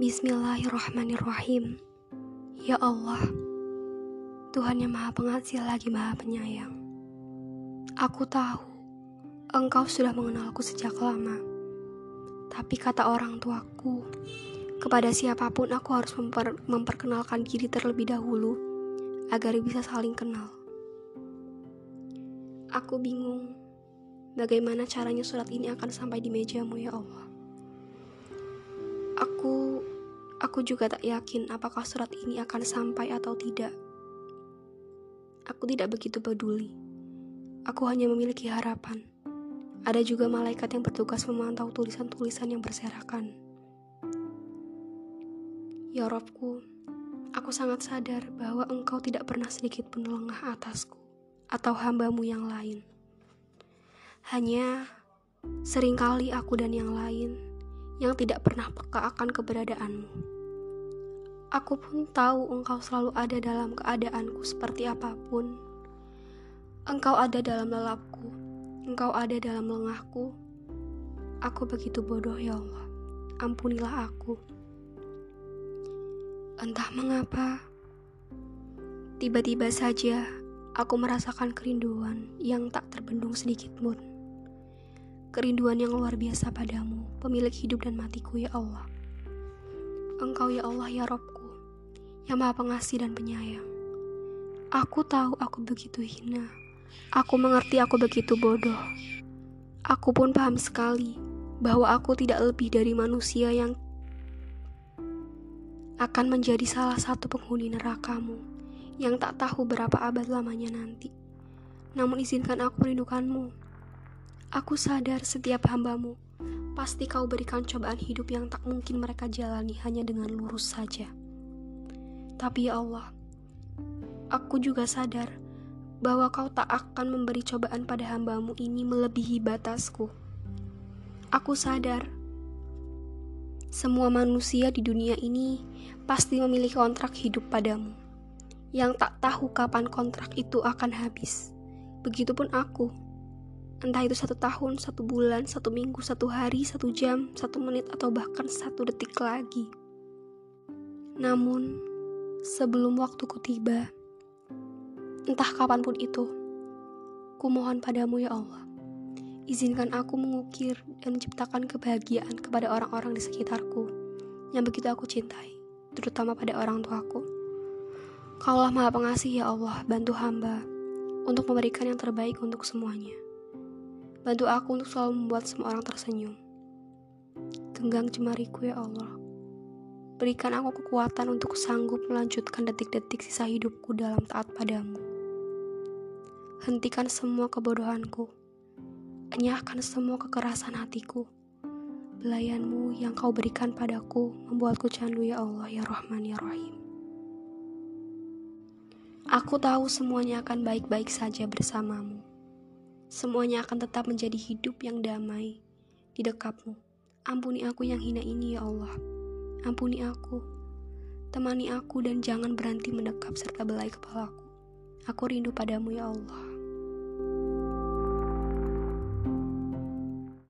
Bismillahirrahmanirrahim. Ya Allah, Tuhan yang Maha Pengasih lagi Maha Penyayang. Aku tahu Engkau sudah mengenalku sejak lama. Tapi kata orang tuaku, kepada siapa pun aku harus memper memperkenalkan diri terlebih dahulu agar bisa saling kenal. Aku bingung bagaimana caranya surat ini akan sampai di mejamu ya Allah. Aku juga tak yakin apakah surat ini akan sampai atau tidak. Aku tidak begitu peduli. Aku hanya memiliki harapan. Ada juga malaikat yang bertugas memantau tulisan-tulisan yang berserakan. Ya Robku, aku sangat sadar bahwa engkau tidak pernah sedikit pun lengah atasku atau hambamu yang lain. Hanya sering kali aku dan yang lain yang tidak pernah peka akan keberadaanmu. Aku pun tahu engkau selalu ada dalam keadaanku seperti apa pun. Engkau ada dalam lelapku, engkau ada dalam lengahku. Aku begitu bodoh ya Allah, ampunilah aku. Entah mengapa, tiba-tiba saja aku merasakan kerinduan yang tak terbendung sedikit pun kerinduan yang luar biasa padamu, pemilik hidup dan matiku ya Allah. Engkau ya Allah ya Robku, yang maha pengasih dan penyayang. Aku tahu aku begitu hina, aku mengerti aku begitu bodoh. Aku pun paham sekali bahwa aku tidak lebih dari manusia yang akan menjadi salah satu penghuni nerakamu yang tak tahu berapa abad lamanya nanti. Namun izinkan aku merindukanmu Aku sadar setiap hambamu, pasti kau berikan cobaan hidup yang tak mungkin mereka jalani hanya dengan lurus saja. Tapi ya Allah, aku juga sadar bahwa kau tak akan memberi cobaan pada hambamu ini melebihi batasku. Aku sadar semua manusia di dunia ini pasti memiliki kontrak hidup padamu, yang tak tahu kapan kontrak itu akan habis. Begitupun aku Entah itu satu tahun, satu bulan, satu minggu, satu hari, satu jam, satu menit, atau bahkan satu detik lagi. Namun, sebelum waktuku tiba, entah kapan pun itu, kumohon padamu ya Allah, izinkan aku mengukir dan menciptakan kebahagiaan kepada orang-orang di sekitarku yang begitu aku cintai, terutama pada orang tuaku. Kaulah maha pengasih ya Allah, bantu hamba untuk memberikan yang terbaik untuk semuanya. Bantu aku untuk selalu membuat semua orang tersenyum. Genggang jemariku ya Allah. Berikan aku kekuatan untuk sanggup melanjutkan detik-detik sisa hidupku dalam taat padamu. Hentikan semua kebodohanku. Enyahkan semua kekerasan hatiku. Belayanmu yang kau berikan padaku membuatku candu ya Allah ya Rahman ya Rahim. Aku tahu semuanya akan baik-baik saja bersamamu semuanya akan tetap menjadi hidup yang damai di dekapmu. Ampuni aku yang hina ini ya Allah. Ampuni aku. Temani aku dan jangan berhenti mendekap serta belai kepalaku. Aku rindu padamu ya Allah.